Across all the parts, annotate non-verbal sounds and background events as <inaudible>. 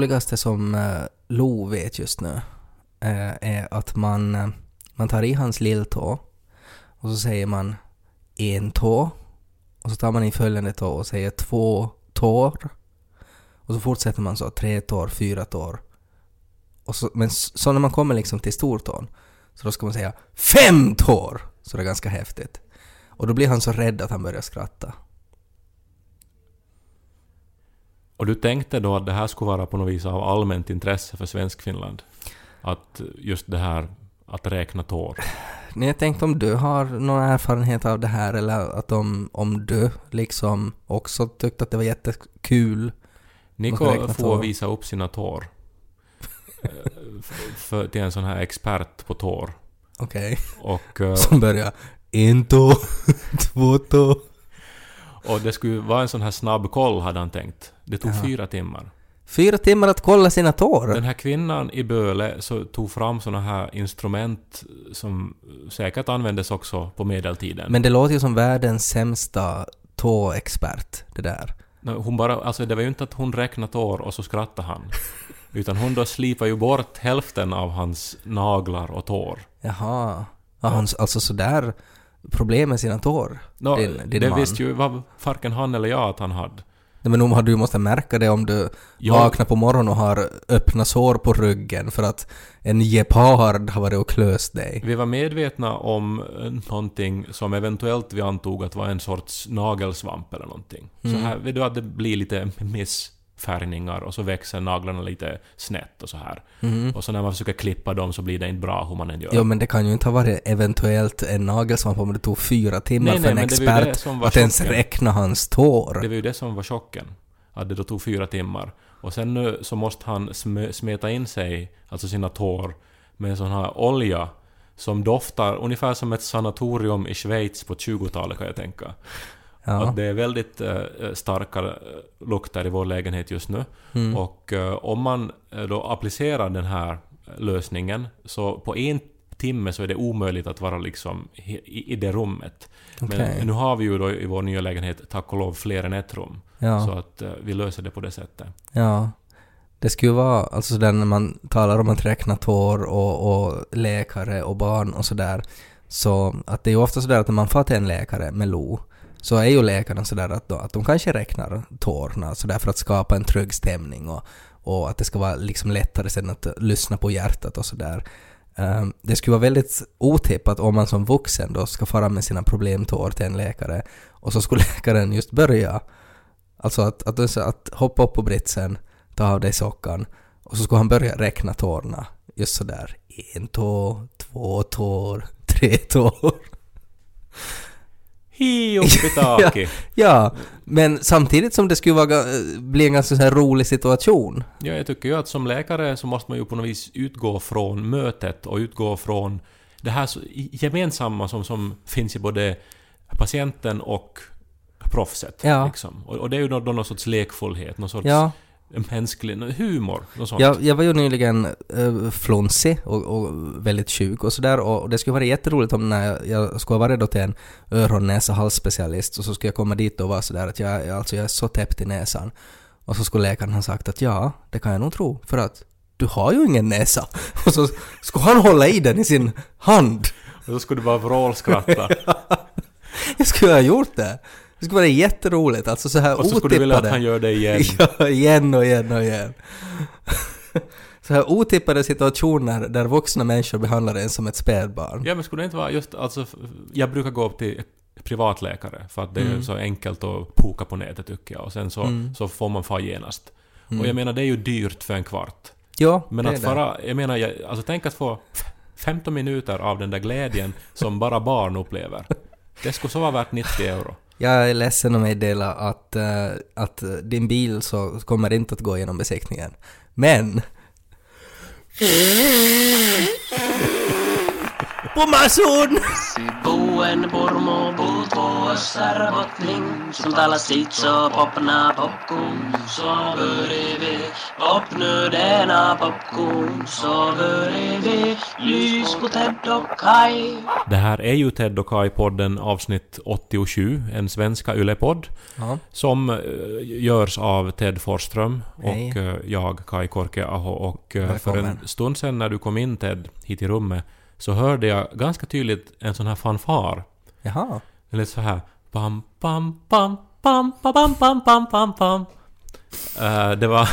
det roligaste som eh, Lo vet just nu eh, är att man, eh, man tar i hans lilltå och så säger man en tå och så tar man i följande tå och säger två tår och så fortsätter man så, tre tår, fyra tår. Och så, men så när man kommer liksom till stortån så då ska man säga fem tår! Så det är ganska häftigt. Och då blir han så rädd att han börjar skratta. Och du tänkte då att det här skulle vara på något vis av allmänt intresse för Svenskfinland? Att just det här att räkna tår? Nej, jag tänkte om du har någon erfarenhet av det här eller att om, om du liksom också tyckte att det var jättekul. Niko får visa upp sina tår. Eh, <laughs> för, till en sån här expert på tår. Okej. Okay. Och... Som börjar en tå, <laughs> två tå. Och det skulle vara en sån här snabb koll hade han tänkt. Det tog Jaha. fyra timmar. Fyra timmar att kolla sina tår? Den här kvinnan i Böle så tog fram såna här instrument som säkert användes också på medeltiden. Men det låter ju som världens sämsta tåexpert, det där. Hon bara, alltså det var ju inte att hon räknade tår och så skrattade han. Utan hon då slipade ju bort hälften av hans naglar och tår. Jaha. Ja, han, alltså sådär problem med sina tår? No, din, din det man. visste ju vad farken han eller jag att han hade. Nej, men nog hade du måste märka det om du ja. vaknar på morgonen och har öppna sår på ryggen för att en gepard har varit och klöst dig. Vi var medvetna om någonting som eventuellt vi antog att var en sorts nagelsvamp eller någonting. Mm. Så här, vet du att det blir lite miss färgningar och så växer naglarna lite snett och så här. Mm. Och så när man försöker klippa dem så blir det inte bra hur man än gör. Jo men det kan ju inte ha varit eventuellt en nagelsvamp om det tog fyra timmar nej, för nej, en expert att ens räkna hans tår. Det var ju det som var chocken. Att det då tog fyra timmar. Och sen nu så måste han sm smeta in sig, alltså sina tår, med en sån här olja som doftar ungefär som ett sanatorium i Schweiz på 20-talet kan jag tänka. Ja. Att det är väldigt äh, starka eh, lukter i vår lägenhet just nu. Mm. Och äh, om man då applicerar den här lösningen så på en timme så är det omöjligt att vara liksom i, i det rummet. Okay. Men nu har vi ju då i vår nya lägenhet tack och lov fler än ett rum. Ja. Så att vi löser det på det sättet. Ja. Det skulle vara, alltså sådär när man talar om att räkna tår och, och läkare och barn och sådär, så att det är ju ofta sådär att när man får till en läkare med LO, så är ju läkarna sådär att, då, att de kanske räknar tårna sådär för att skapa en trygg stämning och, och att det ska vara liksom lättare sen att lyssna på hjärtat och sådär. Um, ehm, det skulle vara väldigt otippat om man som vuxen då ska fara med sina problemtår till en läkare och så skulle <laughs> läkaren just börja, alltså att, att, alltså att hoppa upp på britsen, ta av dig sockan och så skulle han börja räkna tårna just sådär. En tår, två tår, <laughs> tre tår. Hi upp i <laughs> taket. ja, men samtidigt som det skulle vara, bli en ganska så här rolig situation. Ja, jag tycker ju att som läkare så måste man ju på något vis utgå från mötet och utgå från det här gemensamma som, som finns i både patienten och proffset. Ja. Liksom. Och, och, det är ju då någon sorts lekfullhet, någon sorts ja mänsklig humor och sånt. Jag, jag var ju nyligen äh, flonsig och, och, väldigt sjuk och sådär och det skulle vara jätteroligt om när jag, jag skulle ha varit då till en öron, näsa, halsspecialist och så skulle jag komma dit och vara sådär att jag, alltså jag är så täppt i näsan. Och så skulle läkaren ha sagt att ja, det kan jag nog tro för att du har ju ingen näsa. <laughs> Och så skulle han hålla i den i sin hand. Och så skulle du bara vrålskratta. <laughs> jag skulle ha gjort det. Det skulle vara jätteroligt, alltså så här Och så skulle du vilja att han gör det igen. <laughs> ja, igen och igen och igen. <laughs> så här otippade situationer där vuxna människor behandlar en som ett spädbarn. Ja, men skulle det inte vara just, alltså, jag brukar gå upp till privatläkare för att det mm. är så enkelt att poka på nätet tycker jag och sen så, mm. så får man fara genast. Mm. Och jag menar det är ju dyrt för en kvart. Ja, Men att fara, jag menar, jag, alltså tänk att få 15 minuter av den där glädjen som bara barn upplever. <laughs> Det skulle så vara värt 90 euro. Jag är ledsen att meddela att, uh, att din bil så kommer inte att gå igenom besiktningen. Men... <laughs> På masson! kossar bottning som talar sitt så popna popcorn så bredvid Pop nu denna popcorn så bredvid Lys på Ted och Kai Det här är ju Ted och Kai-podden avsnitt 87, en svenska yllepodd Ja. som eh, görs av Ted Forsström och eh, jag, Kai Korkeaho. Och eh, för en stund sedan när du kom in Ted, hit i rummet, så hörde jag ganska tydligt en sån här fanfar. Jaha. Det lät så här... Pam, pam, pam, pam, pam, pam, pam, pam, pam, pam. Eh, det var <laughs>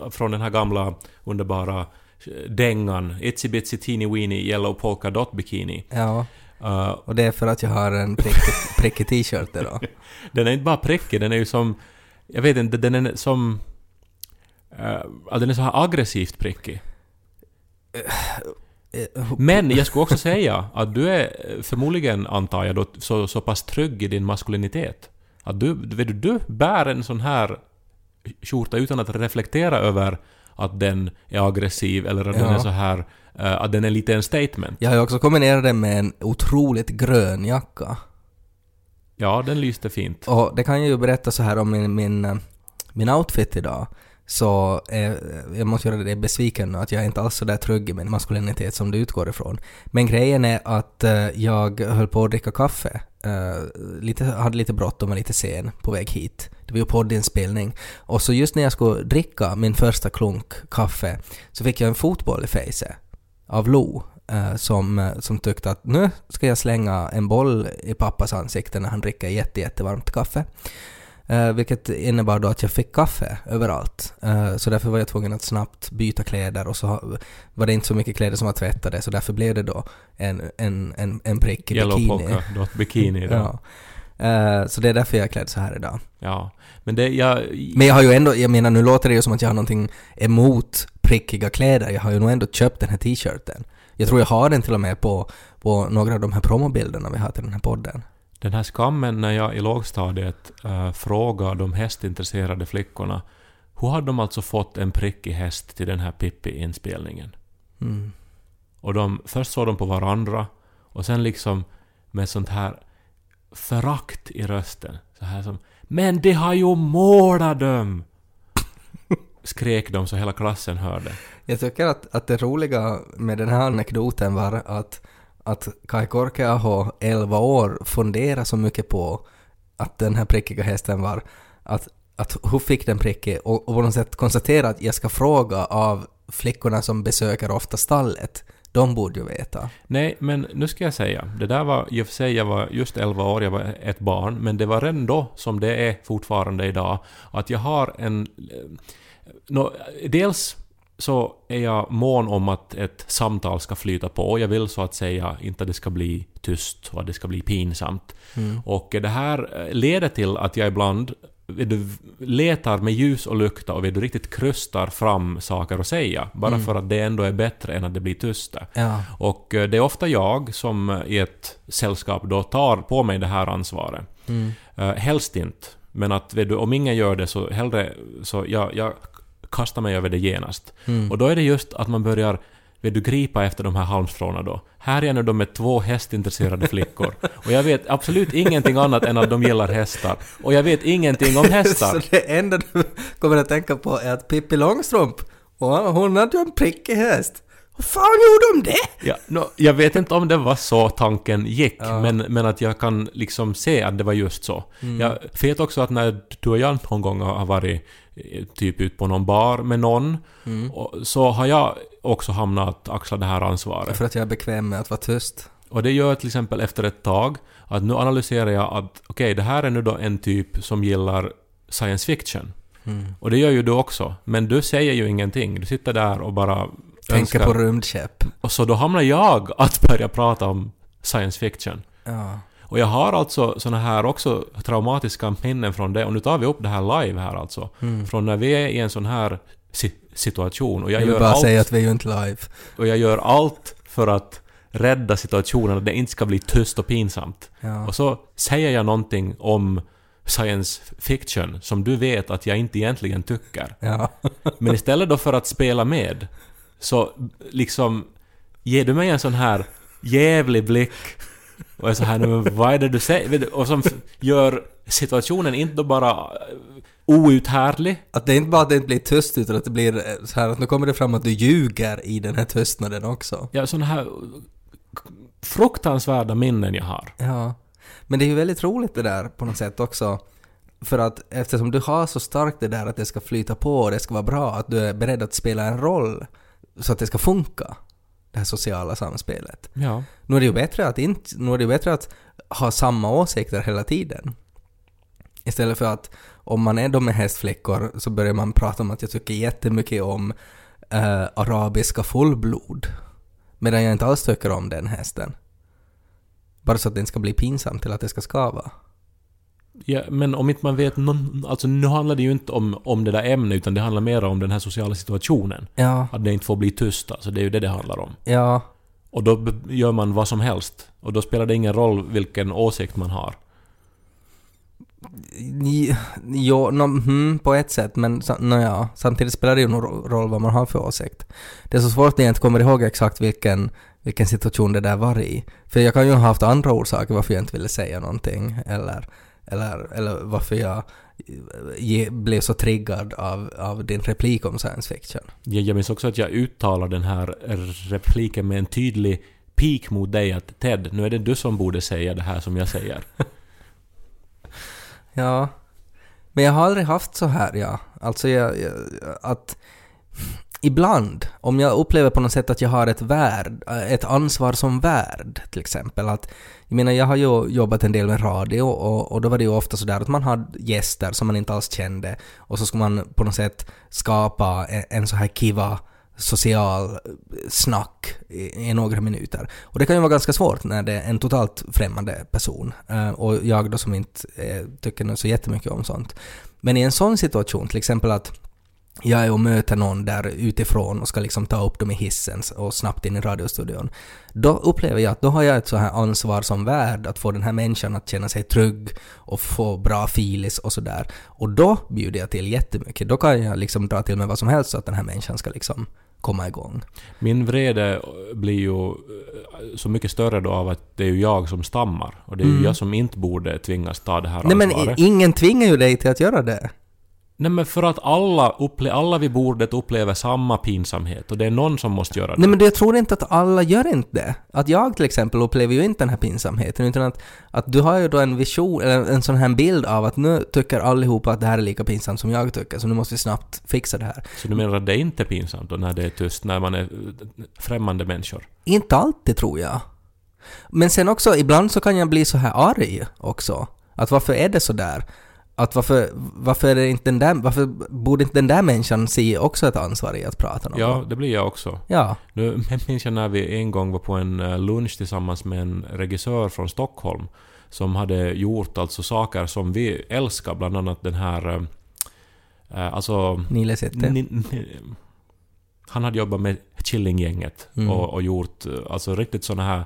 eh, från den här gamla underbara eh, dängan Itsy Bitsy Teeny Weeny Yellow Polka Dot Bikini. Ja. Eh, Och det är för att jag har en prickig, <laughs> t-shirt idag. <laughs> den är inte bara prickig, den är ju som... Jag vet inte, den är som... Uh, den är så här aggressivt prickig. Eh, Men jag skulle också säga att du är eh, förmodligen, antar jag då, så, så pass trygg i din maskulinitet. Att du, vet du, du bär en sån här skjorta utan att reflektera över att den är aggressiv eller att den Ja. är så här... eh, att den är lite en statement. Jag har ju också kombinerat det med en otroligt grön jacka. Ja, den lyste fint. Och det kan jag ju berätta så här om min, min, min outfit idag. Så eh, jag måste göra dig besviken att jag är inte alls så där trygg i min maskulinitet som du utgår ifrån. Men grejen är att eh, jag höll på att dricka kaffe. Eh, lite, hade lite bråttom och lite sen på väg hit. Det var ju poddinspelning. Och så just när jag skulle dricka min första klunk kaffe så fick jag en fotboll i fejset av Lo eh, som, eh, som tyckte att nu ska jag slänga en boll i pappas ansikte när han dricker jätte, jättevarmt kaffe. Eh, vilket innebar då att jag fick kaffe överallt. Eh, så därför var jag tvungen att snabbt byta kläder och så var det inte så mycket kläder som var tvättade så därför blev det då en, en, en, en prick Yellow bikini. Polka Dot Bikini. Då. <laughs> Ja. Eh, så det är därför jag är klädd så här idag. ja. Men det... Jag, Men jag har ju ändå, jag menar nu låter det ju som att jag har någonting emot prickiga kläder. Jag har ju nog ändå köpt den här t-shirten. Jag tror jag har den till och med på, på några av de här promobilderna vi har till den här podden. Den här skammen när jag i lågstadiet uh, frågade de hästintresserade flickorna hur hade de alltså fått en prickig häst till den här Pippi-inspelningen? Mm. Och de, först såg de på varandra och sen liksom med sånt här förakt i rösten. Så här som ”Men de har ju målat dem!” <laughs> Skrek de så hela klassen hörde. Jag tycker att, att det roliga med den här anekdoten var att, att Kai Korkeaho, 11 år, funderade så mycket på att den här prickiga hästen var att, att hur fick den prickig och, och på något sätt konstatera att jag ska fråga av flickorna som besöker ofta stallet. De borde ju veta. Nej, men nu ska jag säga. Det där var i och för sig, jag var just 11 år, jag var ett barn, men det var redan då, som det är fortfarande idag, att jag har en... Eh, no, dels så är jag mån om att ett samtal ska flyta på. Jag vill så att säga inte att det ska bli tyst och att det ska bli pinsamt. Och det här eh, leder till att jag ibland vet du, letar med ljus och lykta och du, riktigt krystar fram saker att säga. Bara för att det ändå är bättre än att det blir tyst. Ja. Och eh, det är ofta jag som eh, i ett sällskap då tar på mig det här ansvaret. Mm. Helst inte. Men att du, om ingen gör det så hellre så jag, jag kastar mig över det genast. Mm. Och då är det just att man börjar vet du, gripa efter de här halmstråna då. Här är nu de med två hästintresserade flickor. <laughs> Och jag vet absolut ingenting annat än att de gillar hästar. Och jag vet ingenting om <laughs> hästar. Så det enda du kommer att tänka på är att Pippi Långstrump, hon hade ju en prickig häst. Hur fan gjorde de det? Ja, nå, jag vet inte om det var så tanken gick, Ja. men, men att jag kan liksom se att det var just så. Jag vet också att när du och jag någon gång har varit eh, typ ut på någon bar med någon, och, så har jag också hamnat att axla det här ansvaret. För att jag är bekväm med att vara tyst. Och det gör till exempel efter ett tag att nu analyserar jag att okej, det här är nu då en typ som gillar science fiction. Och det gör ju du också. Men du säger ju ingenting. Du sitter där och bara Önskar. på rymdskepp. Och så då hamnar jag att börja prata om science fiction. Ja. Och jag har alltså såna här också traumatiska minnen från det. Och nu tar vi upp det här live här alltså. Från när vi är i en sån här si- situation. Och jag, Jag vill gör bara allt, säga att vi är ju inte live. och jag gör allt för att rädda situationen, att det inte ska bli tyst och pinsamt. Ja. Och så säger jag någonting om science fiction som du vet att jag inte egentligen tycker. Ja. Men istället då för att spela med så liksom ger du mig en sån här jävlig blick Och är så här, "Nej, men vad är det du säger? Och som gör situationen inte bara eh, outhärdlig. Att det är inte bara att det inte blir tyst utan att det blir eh, så här att nu kommer det fram att du ljuger i den här tystnaden också. Ja, sådana här fruktansvärda minnen jag har. Ja. Men det är ju väldigt roligt det där på något sätt också. För att eftersom du har så starkt det där att det ska flyta på och det ska vara bra, att du är beredd att spela en roll så att det ska funka, det här sociala samspelet. Ja. Nu är det ju bättre att, inte, nu är det bättre att ha samma åsikter hela tiden. Istället för att om man är då med hästflickor så börjar man prata om att jag tycker jättemycket om eh, arabiska fullblod. Medan jag inte alls tycker om den hästen. Bara så att inte ska bli pinsamt eller att det ska skava. Ja, men om inte man vet någon, Alltså nu handlar det ju inte om, om det där ämnet utan det handlar mer om den här sociala situationen. Ja, Att det inte får bli tyst alltså, det är ju det det handlar om. ja, Och då gör man vad som helst. Och då spelar det ingen roll vilken åsikt man har. Jo, no, hmm, på ett sätt, men no, ja, samtidigt spelar det ju någon ro- roll vad man har för åsikt. Det är så svårt att jag inte kommer ihåg exakt vilken, vilken situation det där var i. För jag kan ju ha haft andra orsaker varför jag inte ville säga någonting, eller, eller, eller varför jag ge, blev så triggad av, av din replik om science fiction. Jag, jag minns också att jag uttalar den här repliken med en tydlig pik mot dig att Ted, nu är det du som borde säga det här som jag säger. <laughs> Ja. Men jag har aldrig haft så här, ja. Alltså jag, jag, att ibland, om jag upplever på något sätt att jag har ett värd, eh, ett ansvar som värd till exempel. Att, jag menar, jag har ju jobbat en del med radio och, och då var det ju ofta sådär att man hade gäster som man inte alls kände och så ska man på något sätt skapa en, en så här kiva social eh, snack i, i några minuter. Och det kan ju vara ganska svårt när det är en totalt främmande person. Eh, och jag då som inte eh, tycker så jättemycket om sånt. Men i en sån situation, till exempel att jag är och möter någon där utifrån och ska liksom ta upp dem i hissen och snabbt in i radiostudion. Då upplever jag att då har jag ett så här ansvar som värd att få den här människan att känna sig trygg och få bra filis och sådär. Och då bjuder jag till jättemycket. Då kan jag liksom dra till med vad som helst så att den här människan ska liksom komma igång. Min vrede blir ju eh, så mycket större då av att det är ju jag som stammar. Och det är ju Mm. jag som inte borde tvingas ta det här Nej men ansvaret. ingen tvingar ju dig till att göra det. Nej men för att alla, upple- alla vid bordet upplever samma pinsamhet och det är någon som måste göra det. Nej men jag tror inte att alla gör inte det. Att jag till exempel upplever ju inte den här pinsamheten utan att, att du har ju då en vision, eller en sån här bild av att nu tycker allihopa att det här är lika pinsamt som jag tycker så nu måste vi snabbt fixa det här. Så du menar att det inte är pinsamt då när det är tyst, när man är eh, främmande människor? Inte alltid tror jag. Men sen också, ibland så kan jag bli så här arg också. Att varför är det så där? Att varför, varför är det inte den där, varför borde inte den där människan se också ett ansvar i att prata något? Ja, det blir jag också. Ja. Nu <laughs> minns jag när vi en gång var på en eh, lunch tillsammans med en regissör från Stockholm som hade gjort alltså saker som vi älskar, bland annat den här... eh, eh, alltså... Nile han hade jobbat med Killinggänget Mm. och, och gjort alltså riktigt såna här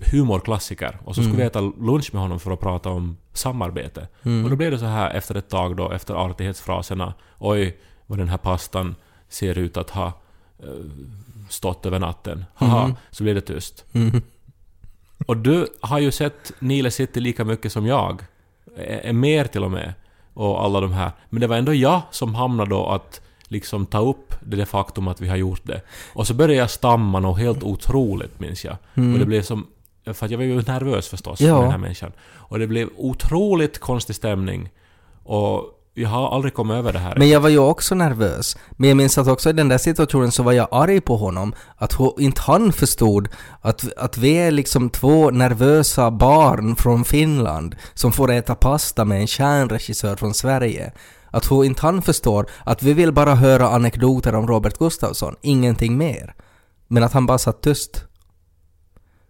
humorklassiker. Och så skulle Mm. vi äta lunch med honom för att prata om samarbete. Mm. Och då blev det så här efter ett tag då, efter artighetsfraserna. Oj, vad den här pastan ser ut att ha eh, stått över natten. Haha, Mhm. så blev det tyst. Mm. Och du har ju sett Nile City lika mycket som jag. Eh, mer till och med. Och alla de här. Men det var ändå jag som hamnade då att liksom ta upp det, det faktum att vi har gjort det. Och så började jag stamma något helt otroligt minns jag. Mm. Och det blev som... För att jag var ju nervös förstås Ja. med den här människan. Och det blev otroligt konstig stämning. Och jag har aldrig kommit över det här. Men jag var ju också nervös. Men jag minns att också i den där situationen så var jag arg på honom. Att ho- inte han förstod att, att vi är liksom två nervösa barn från Finland som får äta pasta med en kärnregissör från Sverige. Att hon inte han förstår att vi vill bara höra anekdoter om Robert Gustafsson, ingenting mer. Men att han bara satt tyst.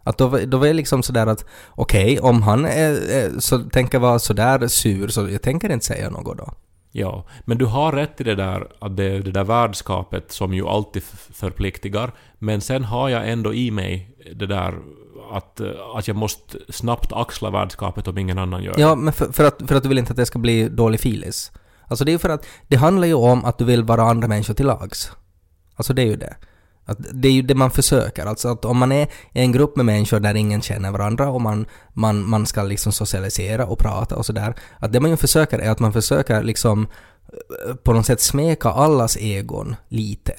Att då, då var jag liksom sådär att okej, om han är, är, så tänker vara sådär sur så jag tänker inte säga något då. Ja, men du har rätt i det där, att det, det där värdskapet som ju alltid förpliktigar. Men sen har jag ändå i mig det där att, eh, att jag måste snabbt axla värdskapet om ingen annan gör Ja, det. men för, för, att, för att du vill inte att det ska bli dålig filis. Alltså det är ju för att det handlar ju om att du vill vara andra människor till lags. Alltså det är ju det. Att det är ju det man försöker. Alltså att om man är i en grupp med människor där ingen känner varandra och man, man, man ska liksom socialisera och prata och sådär. Att det man ju försöker är att man försöker liksom eh, på något sätt smeka allas egon lite.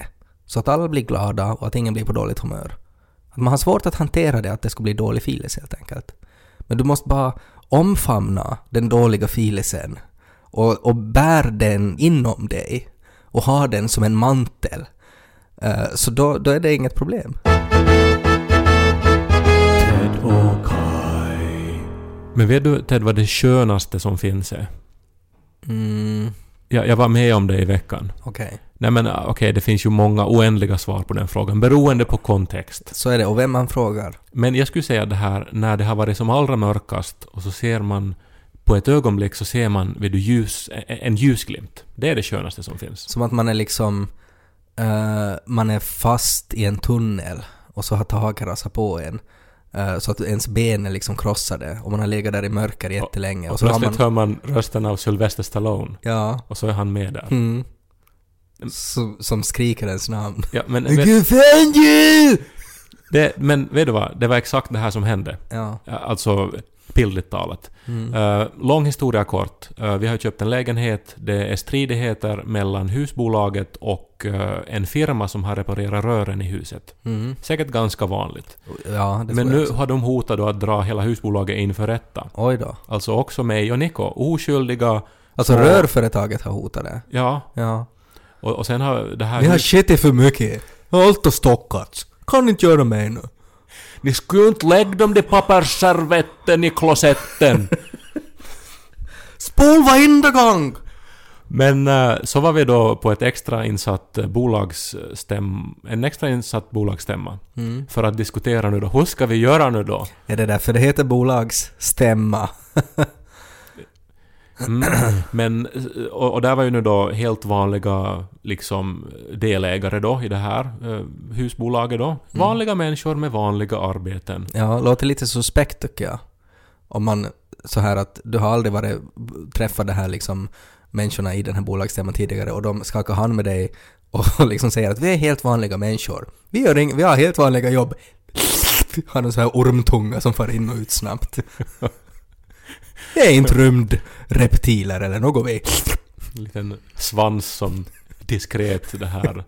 Så att alla blir glada och att ingen blir på dåligt humör. Att man har svårt att hantera det, att det ska bli dålig filis helt enkelt. Men du måste bara omfamna den dåliga filisen och, och bär den inom dig och ha den som en mantel. Eh, så då, då är det inget problem. Ted och Kai. Men vet du Ted vad det skönaste som finns är? Mm, Jag, jag var med om det i veckan. okej. Nej men ah, okej, det finns ju många oändliga svar på den frågan, beroende på kontext. Så är det. Och vem man frågar. Men jag skulle säga det här, när det har varit som allra mörkast och så ser man på ett ögonblick så ser man vid du, ljus, en en ljusglimt. Det är det skönaste som finns. Som att man är liksom... eh, man är fast i en tunnel och så har taket rasat på en. eh, så att ens ben är liksom krossade och man har legat där i mörker jättelänge. Och Och så har plötsligt man... hör man rösten av Sylvester Stallone Ja. och så är han med där. Mm. Som, som skriker ens namn. Ja, men, vet, det, men vet du vad? Det var exakt det här som hände. Ja, Alltså bildligt talat. Mm. Eh, lång historia kort. Eh, vi har köpt en lägenhet. Det är stridigheter mellan husbolaget och eh, en firma som har reparerat rören i huset. Mm. Säkert ganska vanligt. Ja, Men nu har de hotat då att dra hela husbolaget inför rätta. Oj då. Alltså också mig och Niko. Oskyldiga. Alltså Så- rörföretaget har hotat det. Ja. Ja. Och, och sen har det här... Vi har skitit för mycket. Allt har stockats. Kan inte göra mer nu. Ni skulle inte lägga de där pappersservetten i klosetten. <laughs> Spol varenda gång! Men eh, så var vi då på ett extra insatt eh, bolagsstäm, en extra insatt bolagsstämma. Mm. För att diskutera nu då, hur ska vi göra nu då? Är det därför det heter bolagsstämma? <laughs> Mm. <clears throat> Men, eh, och, och där var ju nu då helt vanliga liksom delägare då i det här eh, husbolaget då. Vanliga människor med vanliga arbeten. Ja, låter lite suspekt tycker jag. Om man så här att du har aldrig varit träffat det här liksom människorna i den här bolagsstämman tidigare och de skakar hand med dig och <laughs> liksom säger att vi är helt vanliga människor. Vi, gör ing- vi har helt vanliga jobb. <laughs> Har en sån här ormtunga som far in och ut snabbt. <laughs> Det är inte rymdreptiler eller något vi. En liten svans som diskret det här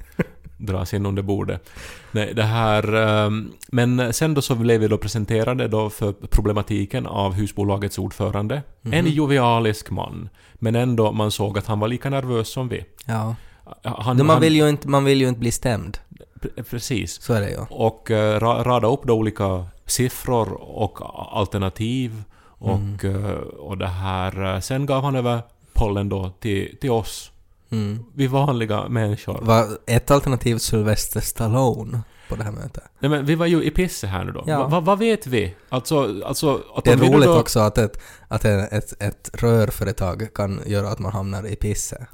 dras in under bordet. Nej, det här... ehm, Men sen då så blev vi då presenterade då för problematiken av husbolagets ordförande. En jovialisk man. Men ändå, man såg att han var lika nervös som vi. Ja. Han, Men man han- vill, ju inte, man vill ju inte bli stämd. pre- Precis. Så är det ju. Och eh, ra, rada upp då olika siffror och alternativ. Och, eh, och det här... eh, Sen gav han över pollen då till, till oss. Mm. Vi vanliga människor. Var ett alternativ Sylvester Stallone på det här mötet? Nej men vi var ju i pisse här nu då. Ja. Va, va, vad vet vi? Alltså, alltså att Det är roligt då, också att, ett, att ett, ett, ett rörföretag kan göra att man hamnar i pisse.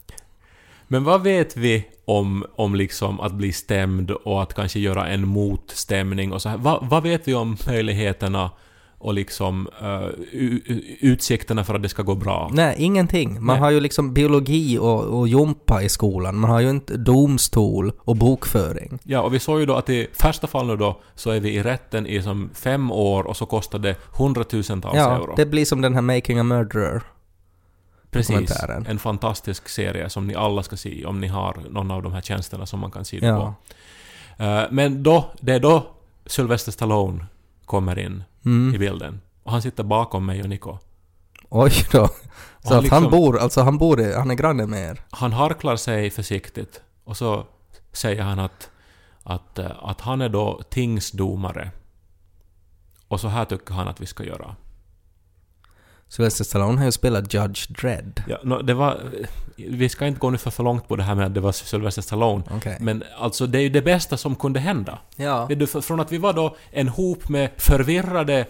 Men vad vet vi om, om liksom att bli stämd och att kanske göra en motstämning och så här? Va, vad vet vi om möjligheterna och liksom eh, u- u- utsikterna för att det ska gå bra? Nej, ingenting. Man Nej. har ju liksom biologi och, och jumpa i skolan. Man har ju inte domstol och bokföring. Ja, och vi såg ju då att i första fall nu då så är vi i rätten i som fem år och så kostar det hundratusentals Ja, euro. det blir som den här Making a Murderer. Precis. En fantastisk serie som ni alla ska se om ni har någon av de här tjänsterna som man kan se det Ja. på. Eh, men då, det är då Sylvester Stallone kommer in i Mm. bilden. Och han sitter bakom mig och Nico. Oj då. Så han att han liksom- bor, alltså han bor i, han är granne med er. Han harklar sig försiktigt och så säger han att, att, eh, att han är då tingsdomare. Och så här tycker han att vi ska göra. Sylvester Stallone har ju spelat Judge Dredd. Ja, nå, det var, vi ska inte gå nu för, för långt på det här med att det var Sylvester Stallone. Okej. Men alltså det är ju det bästa som kunde hända. Ja. För- från att vi var då en hop med förvirrade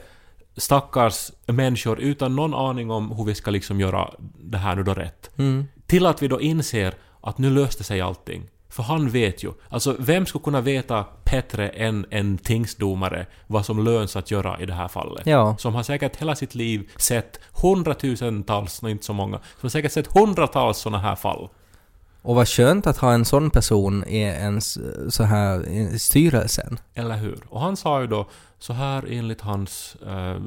stackars människor utan någon aning om hur vi ska liksom göra det här nu då rätt. Mm. Till att vi då inser att nu löste sig allting. För han vet ju. Alltså vem skulle kunna veta bättre än en tingsdomare vad som löns att göra i det här fallet? Ja. Som har säkert hela sitt liv sett hundratusentals, inte så många, som har säkert sett hundratals sådana här fall. Och vad skönt att ha en sån person i ens eh, så här i styrelsen. Eller hur? Och han sa ju då så här enligt hans eh,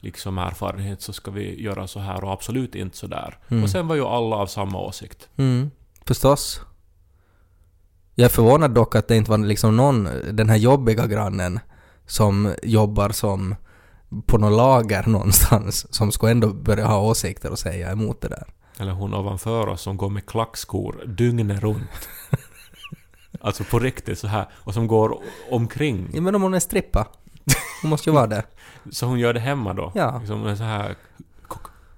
liksom erfarenhet så ska vi göra så här och absolut inte så där. Mm. Och sen var ju alla av samma åsikt. Mm, förstås. Jag är förvånad dock att det inte var liksom någon, den här jobbiga grannen som jobbar som på något lager någonstans som skulle ändå börja ha åsikter och säga emot det där. Eller hon ovanför oss som går med klackskor dygnet runt. <laughs> alltså på riktigt så här. Och som går omkring. Ja men om hon är strippa. Hon måste ju vara det. <laughs> Så hon gör det hemma då? Ja. Liksom en så här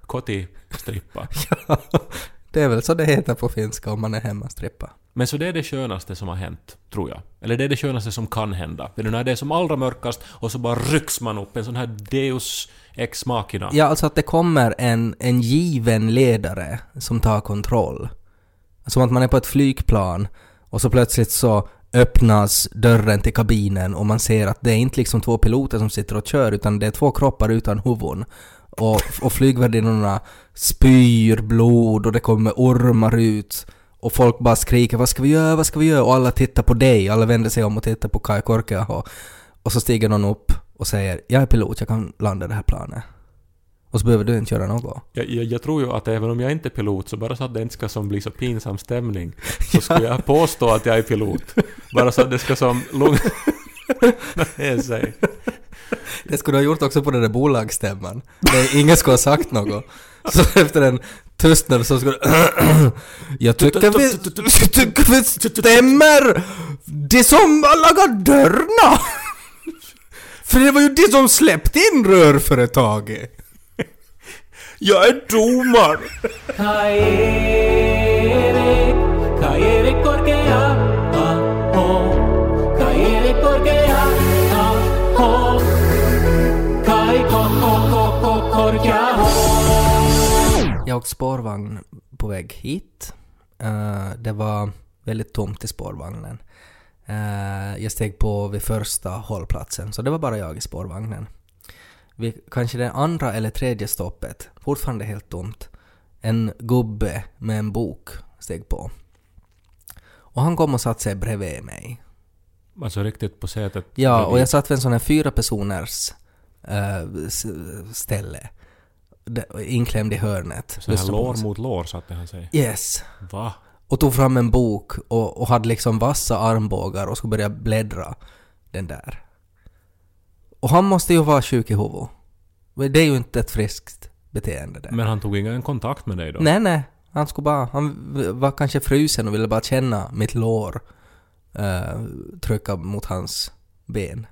kotti-strippa. <laughs> Det är väl så det heter på finska om man är hemmastrippa. Men så det är det skönaste som har hänt, tror jag. Eller det är det skönaste som kan hända. För när det är som allra mörkast och så bara rycks man upp en sån här deus ex machina. Ja, alltså att det kommer en, en given ledare som tar kontroll. Som att man är på ett flygplan och så plötsligt så öppnas dörren till kabinen och man ser att det är inte liksom två piloter som sitter och kör utan det är två kroppar utan huvuden. Och, och flygvärdinnorna spyr blod och det kommer ormar ut. Och folk bara skriker vad ska vi göra, vad ska vi göra? Och alla tittar på dig, alla vänder sig om och tittar på Kai Korkeaho. Och så stiger någon upp och säger jag är pilot, jag kan landa det här planet. Och så behöver du inte göra något. Jag, jag, jag tror ju att även om jag inte är pilot, så bara så att det inte ska som bli så pinsam stämning, så skulle jag <laughs> påstå att jag är pilot. Bara så att det ska som lugna <laughs> ner sig. <laughs> Det skulle du ha gjort också på den där bolagsstämman. Där ingen skulle ha sagt något. Så efter en tystnad så skulle <clears throat> Jag tycker vi, tycker vi stämmer det som lagar dörrarna. <laughs> För det var ju de som släppte in rörföretaget. Jag är domare! Jag åkte spårvagn på väg hit. Eh, det var väldigt tomt i spårvagnen. Eh, jag steg på vid första hållplatsen, så det var bara jag i spårvagnen. Vid kanske det andra eller tredje stoppet, fortfarande helt tomt, en gubbe med en bok steg på. Och han kom och satte sig bredvid mig. Alltså riktigt på sätet. Ja, och jag satt vid en sån här fyra personers s- ställe. Inklämd i hörnet. Så här lår mot lår satte han sig. Yes. Va? Och tog fram en bok och, och hade liksom vassa armbågar och skulle börja bläddra den där. Och han måste ju vara sjuk i huvudet. Det är ju inte ett friskt beteende det. Men han tog ingen kontakt med dig då? Nej, nej. Han skulle bara... Han var kanske frusen och ville bara känna mitt lår eh, trycka mot hans ben.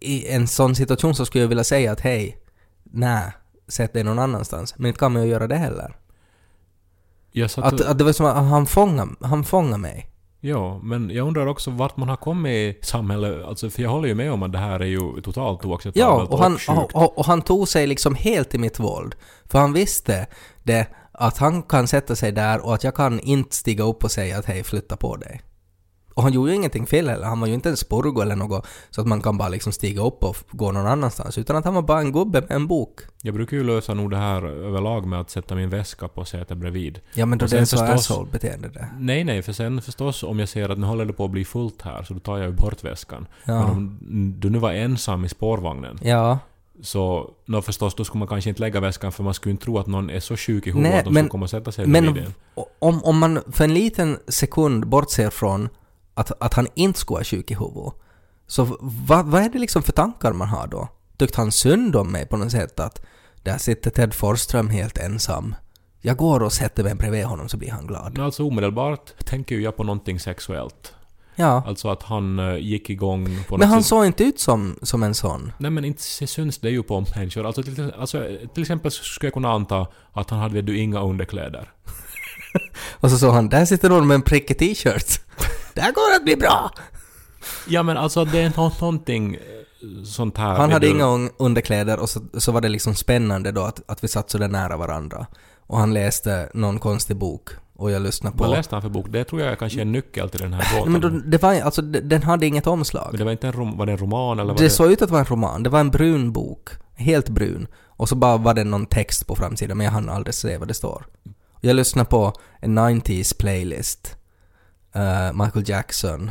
I en sån situation så skulle jag vilja säga att hej, nej, sätt dig någon annanstans. Men inte kan man ju göra det heller. Att, att det var som att han fångade, han fångade mig. Ja, men jag undrar också vart man har kommit i samhället. Alltså, för jag håller ju med om att det här är ju totalt oacceptabelt Ja, och han, sjukt. och, och, och han tog sig liksom helt i mitt våld. För han visste det, att han kan sätta sig där och att jag kan inte stiga upp och säga att hej, flytta på dig. Och han gjorde ju ingenting fel heller, han var ju inte en spurgo eller något så att man kan bara liksom stiga upp och gå någon annanstans, utan att han var bara en gubbe med en bok. Jag brukar ju lösa nog det här överlag med att sätta min väska på sätet bredvid. Ja men då det är så förstås- asshole-beteende det. Nej, nej, för sen förstås om jag ser att nu håller det på att bli fullt här, så då tar jag ju bort väskan. Men Ja. om du nu var ensam i spårvagnen, Ja. så nå förstås, då skulle man kanske inte lägga väskan för man skulle inte tro att någon är så sjuk i huvudet Nej, att de men- skulle komma och sätta sig Men bredvid en. om, om man för en liten sekund bortser från att, att han inte skulle vara sjuk i huvudet, så vad, vad är det liksom för tankar man har då? Tyckte han synd om mig på något sätt att där sitter Ted Forsström helt ensam. Jag går och sätter mig bredvid honom så blir han glad. Alltså omedelbart tänker jag på någonting sexuellt. Ja. Alltså att han eh, gick igång på Men han sätt. såg inte ut som, som en sån. Nej men inte syns det ju på människor. Alltså till, alltså till exempel skulle jag kunna anta att han hade du inga underkläder. <laughs> Och så såg han, där sitter någon med en prickig t-shirt. <laughs> där går det att bli bra! Ja men alltså det är nå- någonting eh, sånt här. Han hade du. inga un- underkläder och så, så var det liksom spännande då att, att vi satt så där nära varandra. Och han läste någon konstig bok och jag lyssnade på... Vad läste han för bok? Det tror jag kanske är en nyckel till den här båten. men då, det var, alltså, den hade inget omslag. Men det var inte en rom, var det en roman eller var Det det... såg ut att vara en roman. Det var en brun bok. Helt brun. Och så bara var det någon text på framsidan, men jag hann aldrig se vad det står. Jag lyssnade på en 90s playlist. Eh, Michael Jackson.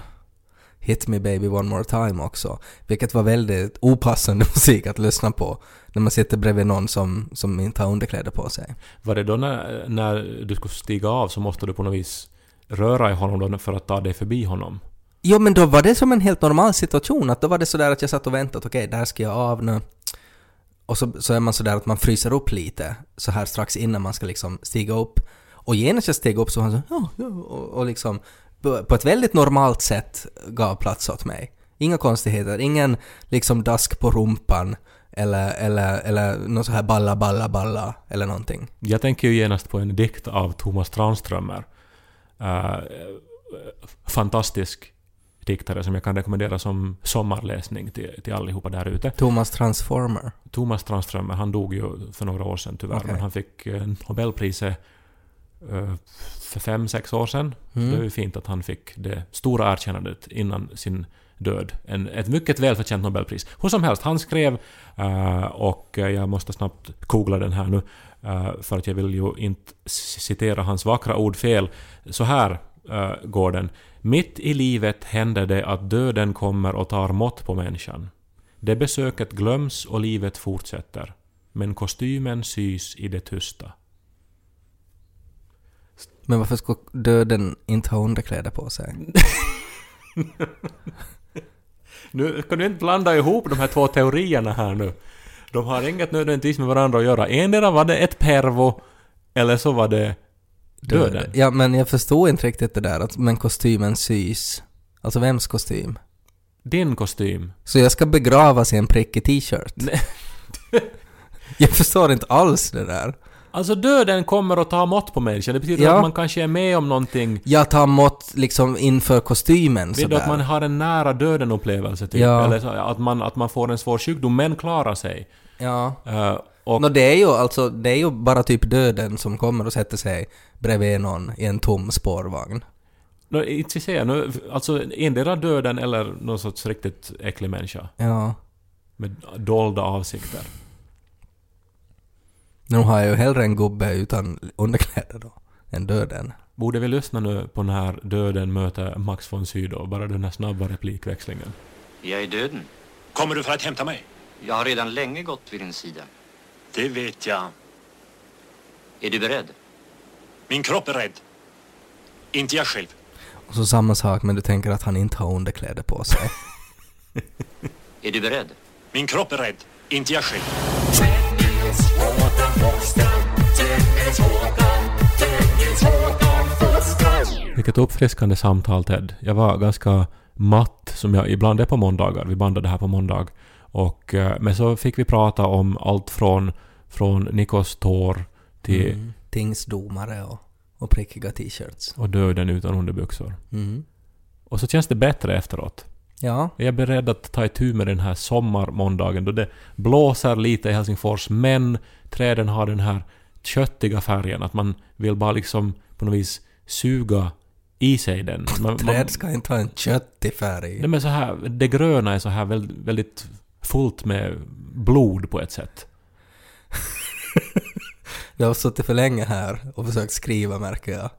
Hit Me Baby One More Time också. Vilket var väldigt opassande <laughs> musik att lyssna på när man sitter bredvid någon som, som inte har underkläder på sig. Var det då när, när du skulle stiga av så måste du på något vis röra i honom då för att ta dig förbi honom? Jo men då var det som en helt normal situation, att då var det sådär att jag satt och väntade, okej där ska jag av nu. Och så, så är man sådär att man fryser upp lite, så här strax innan man ska liksom stiga upp. Och genast jag steg upp så var han så ja, ja, och, och liksom på ett väldigt normalt sätt gav plats åt mig. Inga konstigheter, ingen liksom dask på rumpan eller, eller, eller något så här balla, balla, balla eller någonting. Jag tänker ju genast på en dikt av Thomas Tranströmer. Uh, fantastisk diktare som jag kan rekommendera som sommarläsning till, till allihopa där ute. Thomas Transformer. Thomas Tranströmer, han dog ju för några år sedan tyvärr, Okej. men han fick eh, Nobelpriset för fem, sex år sedan. Mm. Det är ju fint att han fick det stora erkännandet innan sin död. En, ett mycket välförtjänt Nobelpris. Hur som helst, han skrev, eh, och eh, jag måste snabbt googla den här nu, eh, för att jag vill ju inte citera hans vackra ord fel. Så här eh, går den. Mitt i livet händer det att döden kommer och tar mått på människan. Det besöket glöms och livet fortsätter. Men kostymen sys i det tysta. Men varför skulle döden inte ha underkläder på sig? <laughs> Nu kan du inte blanda ihop de här två teorierna här nu. De har inget nödvändigtvis med varandra att göra. Endera var det ett pervo, eller så var det döden. Ja, men jag förstår inte riktigt det där att men kostymen sys. Alltså vems kostym? Din kostym. Så jag ska begravas i en prickig t-shirt? <laughs> Jag förstår inte alls det där. Alltså döden kommer att ta mått på människan. Det betyder Ja. att man kanske är med om någonting. Jag tar mått liksom inför kostymen Vet du att man sådär. har en nära döden-upplevelse typ? Ja. Eller så, att, man, att man får en svår sjukdom men klarar sig. Ja. Eh, och Nå, det är ju alltså, det är ju bara typ döden som kommer och sätter sig bredvid någon i en tom spårvagn. No, inte vi säger nu, alltså endera döden eller någon sorts riktigt äcklig människa. Ja. Med dolda avsikter. Nu har jag ju hellre en gubbe utan underkläder då, än döden. Borde vi lyssna nu på när döden möter Max von Sydow? Bara den här snabba replikväxlingen. Jag är döden. Kommer du för att hämta mig? Jag har redan länge gått vid din sida. Det vet jag. Är du beredd? Min kropp är rädd. Inte jag själv. Och så samma sak, men du tänker att han inte har underkläder på sig. <laughs> Är du beredd? Min kropp är rädd. Inte jag själv. Vilket uppfriskande samtal Ted. Jag var ganska matt, som jag ibland är på måndagar. Vi bandade här på måndag. Och, eh, men så fick vi prata om allt från, från Nikos tår till Mm. Tingsdomare och, och prickiga t-shirts. och döden utan underbyxor. Mm. Och så känns det bättre efteråt. Ja. Jag är beredd att ta itu med den här sommarmåndagen då det blåser lite i Helsingfors men träden har den här köttiga färgen att man vill bara liksom på något vis suga i sig den. Man, Träd ska inte ha en köttig färg. Nej, men så här, det gröna är så här väldigt, väldigt fullt med blod på ett sätt. <laughs> Jag har suttit för länge här och försökt skriva märker jag.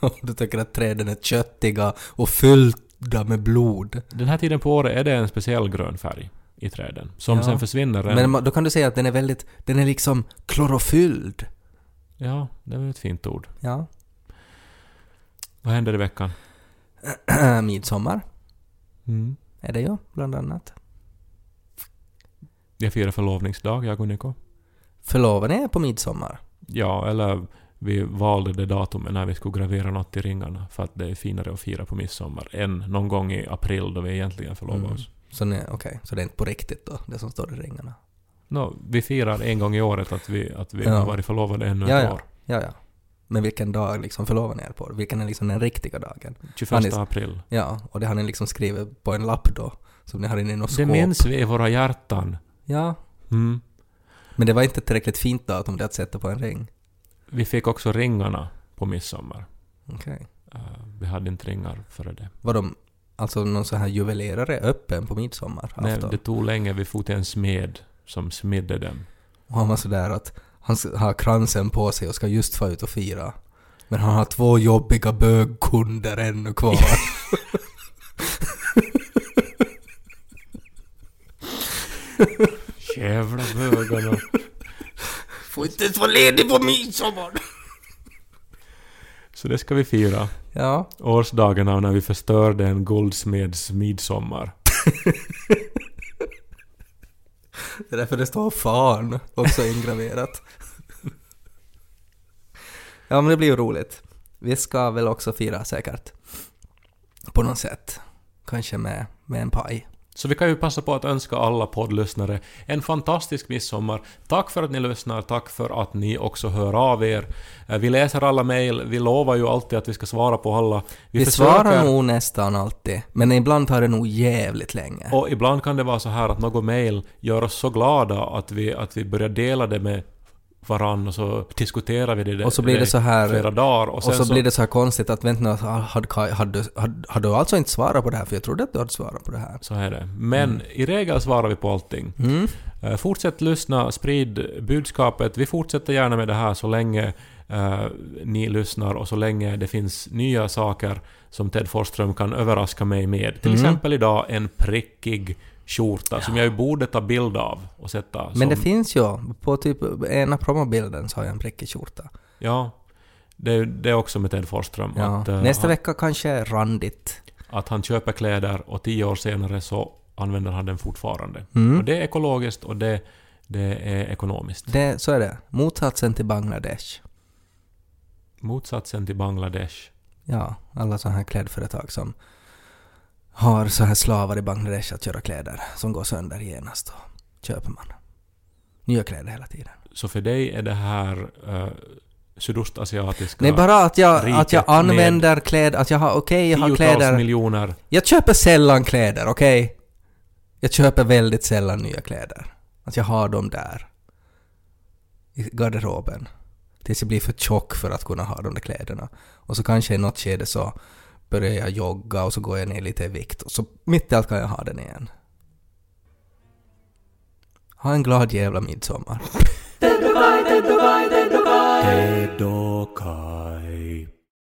<laughs> Och du tycker att träden är köttiga och fyllda med blod. Den här tiden på året är det en speciell grön färg i träden som Ja. sen försvinner. Men en- ma- då kan du säga att den är väldigt, den är liksom klorofylld. Ja, det var ett fint ord. Ja. Vad händer i veckan? <clears throat> Midsommar Mm. är det ju, bland annat. Jag firar förlovningsdag, jag och Niko. Förlovad är på midsommar. Ja, eller vi valde det datumet när vi skulle gravera något i ringarna för att det är finare att fira på midsommar än någon gång i april då vi egentligen förlovar Mm. oss. Så nej, okej, så det är inte på riktigt då, det som står i ringarna. Nå, vi firar en gång i året att vi, att vi Ja. har varit förlovade ännu Ja, ett ja. år. Ja, ja. Men vilken dag liksom förlovar ni er på? Vilken är liksom den riktiga dagen? 21 Han är- april. Ja, och det har ni liksom skrivit på en lapp då, som ni har inne i något Det skåp. minns vi i våra hjärtan. Ja, Mm. men det var inte tillräckligt fint datum det att sätta på en ring. Vi fick också ringarna på midsommar. Okej. Eh, vi hade inte ringar före det. Var de, alltså någon sån här juvelerare öppen på midsommarafton? Nej, det tog länge. Vi for till en smed som smidde dem. Och han var sådär att Han har kransen på sig och ska just få ut och fira. Men han har två jobbiga bögkunder ännu kvar. <laughs> Jävla bögarna. Får inte ens vara ledig på midsommar! Så det ska vi fira. Ja, Årsdagen av när vi förstörde en guldsmeds midsommar. <laughs> det är därför det står fan också ingraverat. <laughs> ja, men det blir ju roligt. Vi ska väl också fira säkert. På något sätt. Kanske med, med en paj. Så vi kan ju passa på att önska alla poddlyssnare en fantastisk midsommar. Tack för att ni lyssnar, tack för att ni också hör av er. Eh, Vi läser alla mejl, vi lovar ju alltid att vi ska svara på alla. Vi, svarar nog nästan alltid, men ibland tar det nog jävligt länge. Och ibland kan det vara så här att något mejl gör oss så glada att vi, att vi börjar dela det med varann och så diskuterar vi det Och så blir det så här- flera dagar. Och, Och sen så, blir det så här konstigt att vänta nu, hade, hade, hade, du alltså inte svarat på det här? För jag trodde att du hade svarat på det här. Så är det. Men i regel svarar vi på allting. Mm. Eh, Fortsätt lyssna, sprid budskapet. Vi fortsätter gärna med det här så länge eh, ni lyssnar och så länge det finns nya saker som Ted Forsström kan överraska mig med. Till Mm. exempel idag en prickig skjorta som jag ju borde ta bild av och sätta Men som, det finns ju, på typ ena promobilden så har jag en prickig skjorta. Ja. Det, det är också med Ted Forsström. Ja. Att, eh, Nästa han, vecka kanske randigt. att han köper kläder och tio år senare så använder han den fortfarande. Mm. Och det är ekologiskt och det, det är ekonomiskt. Det, så är det. Motsatsen till Bangladesh. Motsatsen till Bangladesh. Ja, alla sådana här klädföretag som har så här slavar i Bangladesh att göra kläder som går sönder genast och köper man. Nya kläder hela tiden. Så för dig är det här uh, sydostasiatiska Nej, bara att jag, att jag använder kläder, att jag har, okej, jag har kläder. miljoner Jag köper sällan kläder, okej? Jag köper väldigt sällan nya kläder. Att jag har dem där. I garderoben. Tills jag blir för tjock för att kunna ha de där kläderna. Och så kanske i något skede så börjar jag jogga och så går jag ner lite i vikt och så mitt i allt kan jag ha den igen. Ha en glad jävla midsommar.